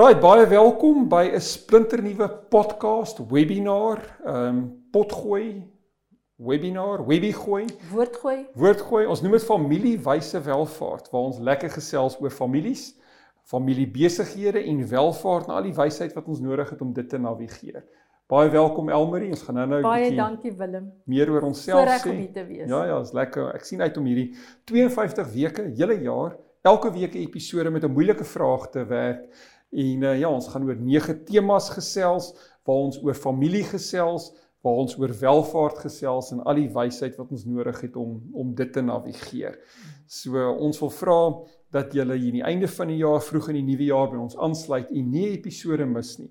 Right, baie welkom by 'n splinternuwe podcast webinar, ehm um, potgooi webinar, webigooi, Woordgooi. woordgooi. Ons noem dit familiewyse welvaart waar ons lekker gesels oor families, familiebesighede en welvaart en al die wysheid wat ons nodig het om dit te navigeer. Baie welkom Elmarie. Ons gaan nou-nou 'n Baie bietjie dankie Willem. meer oor onsself Voorreg sê. om hier te wees. Ja ja, is lekker. Ek sien uit om hierdie 52 weke, hele jaar, elke week 'n episode met 'n moeilike vraag te werk. En uh, ja, ons gaan oor nege temas gesels waar ons oor familie gesels, waar ons oor welvaart gesels en al die wysheid wat ons nodig het om om dit te navigeer. So uh, ons wil vra dat julle hier aan die einde van die jaar, vroeg in die nuwe jaar by ons aansluit en nie 'n episode mis nie.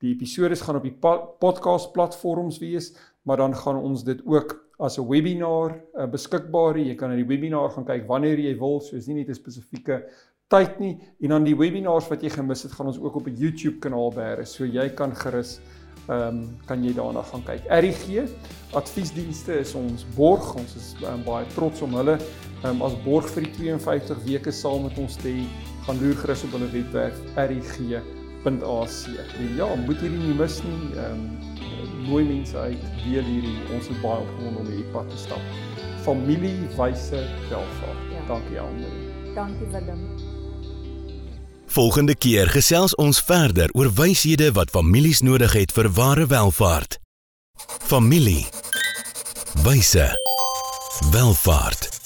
Die episodes gaan op die podcast platforms wees, maar dan gaan ons dit ook as 'n webinar uh, beskikbaar. Jy kan na die webinar gaan kyk wanneer jy wil, soos nie net 'n spesifieke tyd nie en dan die webinars wat jy gemis het, gaan ons ook op 'n YouTube kanaal bære. So jy kan gerus ehm um, kan jy daarna gaan kyk. RGG adviesdienste is ons borg. Ons is um, baie trots om hulle ehm um, as borg vir die 52 weke saam met ons te hê. Gaan loer gerus op hulle webwerf rg.ac. En ja, moet hierdie nie mis nie. Ehm um, nooi mense uit, deel hierdie. Ons is baie opgewonde om hierdie pad te stap. Familiewyse welvaart. Ja. Dankie Almarie. Dankie Willem. Volgende keer gesels ons verder oor wyshede wat families nodig het vir ware welvaart. Familie. Wyse. Welvaart.